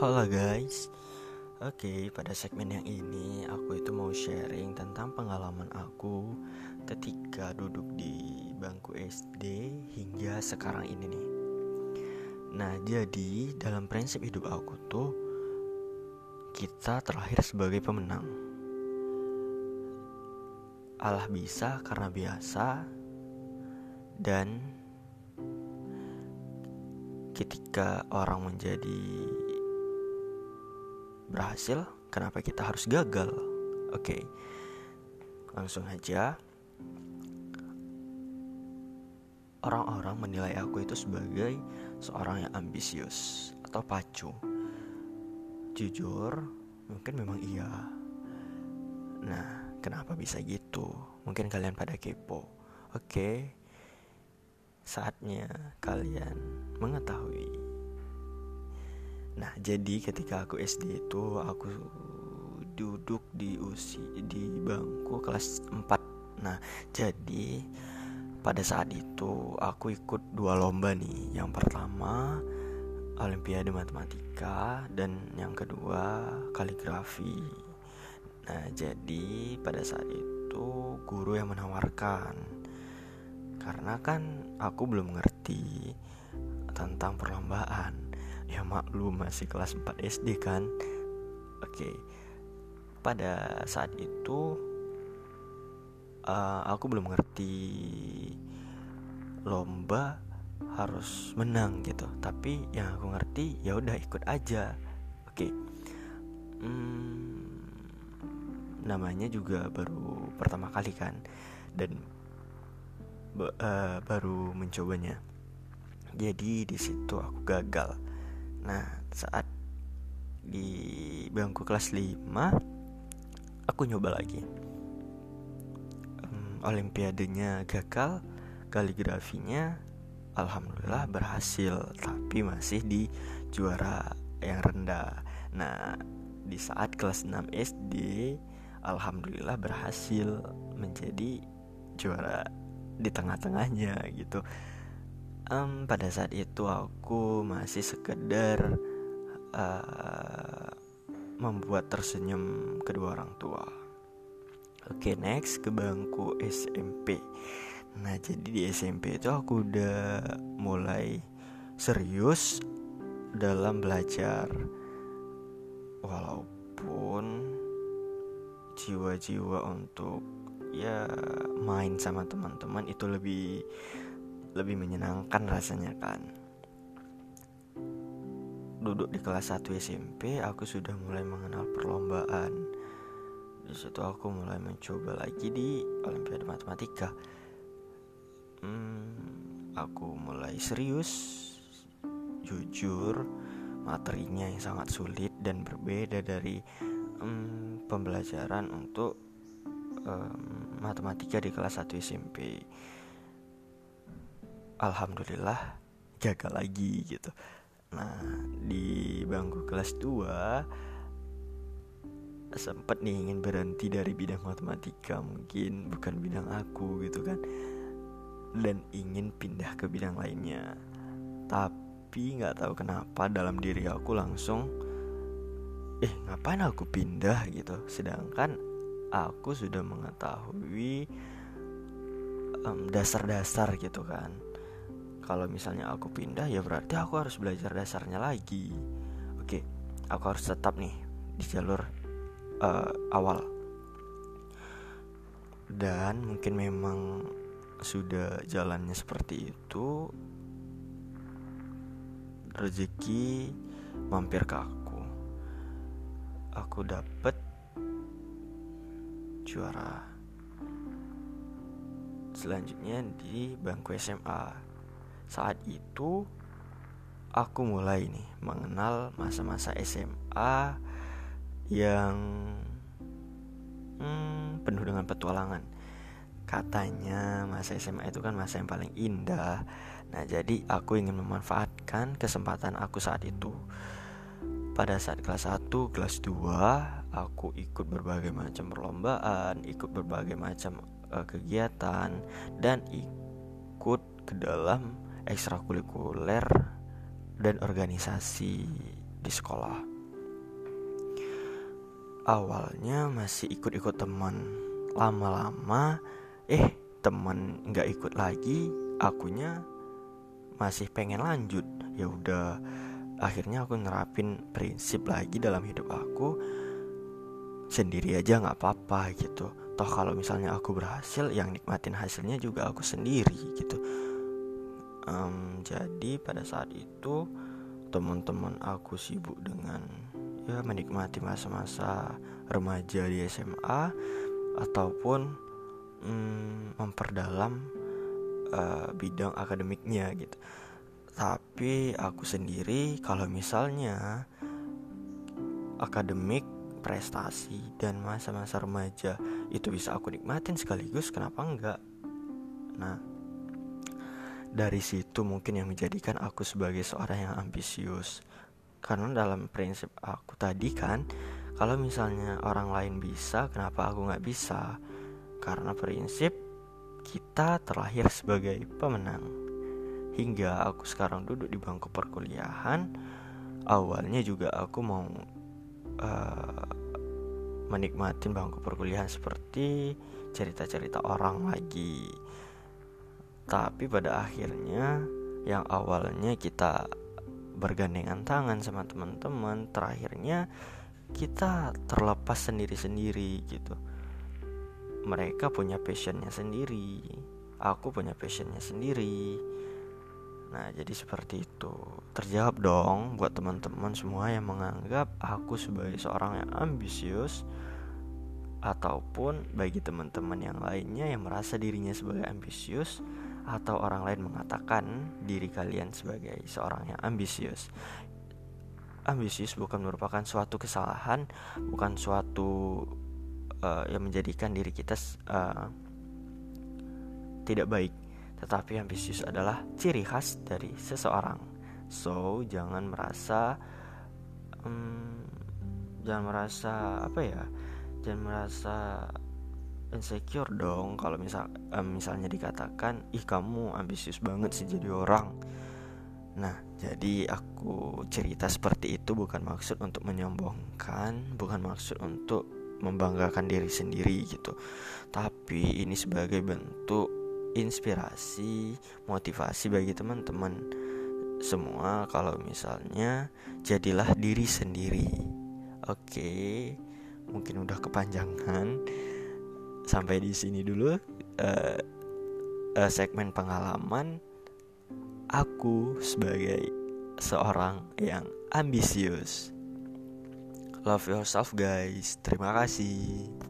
Halo guys. Oke pada segmen yang ini Aku itu mau sharing tentang pengalaman aku Ketika duduk di bangku SD Hingga sekarang ini nih. Nah jadi dalam prinsip hidup aku tuh Kita terlahir sebagai pemenang. Allah bisa karena biasa Dan ketika orang menjadi berhasil, kenapa kita harus gagal? Oke, okay. langsung aja. Orang-orang menilai aku itu sebagai seorang yang ambisius atau pacu. Jujur, mungkin memang iya. Nah, kenapa bisa gitu? Mungkin kalian pada kepo. Oke, okay. saatnya kalian mengetahui Nah, jadi ketika aku SD itu aku duduk di usi di bangku kelas 4. Nah, jadi pada saat itu aku ikut dua lomba nih. Yang pertama Olimpiade Matematika dan yang kedua kaligrafi. Nah, jadi pada saat itu guru yang menawarkan karena kan aku belum ngerti tentang perlombaan ya maklum masih kelas 4 SD kan? Oke. Pada saat itu uh, aku belum ngerti lomba harus menang gitu. Tapi yang aku ngerti ya udah ikut aja. Oke. Hmm, namanya juga baru pertama kali kan? Dan uh, baru mencobanya. Jadi di situ aku gagal Nah saat di bangku kelas 5 Aku nyoba lagi. Um, Olimpiadenya gagal Kaligrafinya Alhamdulillah berhasil Tapi masih di juara yang rendah. Nah di saat kelas 6 SD Alhamdulillah berhasil menjadi juara di tengah-tengahnya gitu um, pada saat itu aku masih sekedar uh, membuat tersenyum kedua orang tua. Oke, okay, next ke bangku SMP. Nah, jadi di SMP itu aku udah mulai serius dalam belajar. Walaupun jiwa-jiwa untuk ya main sama teman-teman itu lebih lebih menyenangkan rasanya kan? Duduk di kelas 1 SMP aku sudah mulai mengenal perlombaan. Di situ aku mulai mencoba lagi di Olimpiade Matematika. Hmm, aku mulai serius jujur materinya yang sangat sulit dan berbeda dari um, pembelajaran untuk um, matematika di kelas 1 SMP alhamdulillah gagal lagi gitu. Nah di bangku kelas 2 sempat nih ingin berhenti dari bidang matematika mungkin bukan bidang aku gitu kan dan ingin pindah ke bidang lainnya. Tapi nggak tahu kenapa dalam diri aku langsung eh ngapain aku pindah? gitu. Sedangkan aku sudah mengetahui dasar-dasar um, gitu kan kalau misalnya aku pindah ya berarti aku harus belajar dasarnya lagi. Oke aku harus tetap nih di jalur uh, awal. Dan mungkin memang sudah jalannya seperti itu rezeki mampir ke aku. Aku dapet juara selanjutnya di bangku SMA saat itu aku mulai nih mengenal masa-masa SMA yang hmm, penuh dengan petualangan. Katanya masa SMA itu kan masa yang paling indah. Nah, jadi aku ingin memanfaatkan kesempatan aku saat itu. Pada saat kelas 1, kelas 2, aku ikut berbagai macam perlombaan, ikut berbagai macam uh, kegiatan dan ikut ke dalam ekstrakurikuler dan organisasi di sekolah. Awalnya masih ikut-ikut teman. Lama-lama eh teman nggak ikut lagi akunya masih pengen lanjut. Ya udah akhirnya aku nerapin prinsip lagi dalam hidup aku sendiri aja nggak apa-apa gitu. Toh kalau misalnya aku berhasil yang nikmatin hasilnya juga aku sendiri gitu um, jadi pada saat itu teman-teman aku sibuk dengan ya menikmati masa-masa remaja di SMA ataupun um, memperdalam uh, bidang akademiknya gitu. Tapi aku sendiri kalau misalnya akademik prestasi dan masa-masa remaja itu bisa aku nikmatin sekaligus kenapa enggak? Nah dari situ mungkin yang menjadikan aku sebagai seorang yang ambisius. Karena dalam prinsip aku tadi kan kalau misalnya orang lain bisa kenapa aku nggak bisa? Karena prinsip kita terlahir sebagai pemenang. Hingga aku sekarang duduk di bangku perkuliahan awalnya juga aku mau uh, menikmati bangku perkuliahan seperti cerita-cerita orang lagi. Tapi pada akhirnya yang awalnya kita bergandengan tangan sama teman-teman, terakhirnya kita terlepas sendiri-sendiri gitu. Mereka punya passionnya sendiri, aku punya passionnya sendiri Nah, jadi seperti itu. Terjawab dong buat teman-teman semua yang menganggap aku sebagai seorang yang ambisius ataupun bagi teman-teman yang lainnya yang merasa dirinya sebagai ambisius atau orang lain mengatakan diri kalian sebagai seorang yang ambisius. Ambisius bukan merupakan suatu kesalahan, bukan suatu uh, yang menjadikan diri kita uh, tidak baik tetapi ambisius adalah ciri khas dari seseorang. So, jangan merasa um, jangan merasa apa ya? Jangan merasa insecure dong kalau misal um, misalnya dikatakan ih kamu ambisius banget sih jadi orang. Nah, jadi aku cerita seperti itu bukan maksud untuk menyombongkan, bukan maksud untuk membanggakan diri sendiri gitu. Tapi ini sebagai bentuk inspirasi, motivasi bagi teman-teman semua kalau misalnya jadilah diri sendiri. Oke, mungkin udah kepanjangan. Sampai di sini dulu uh, uh, segmen pengalaman aku sebagai seorang yang ambisius. Love yourself guys. Terima kasih.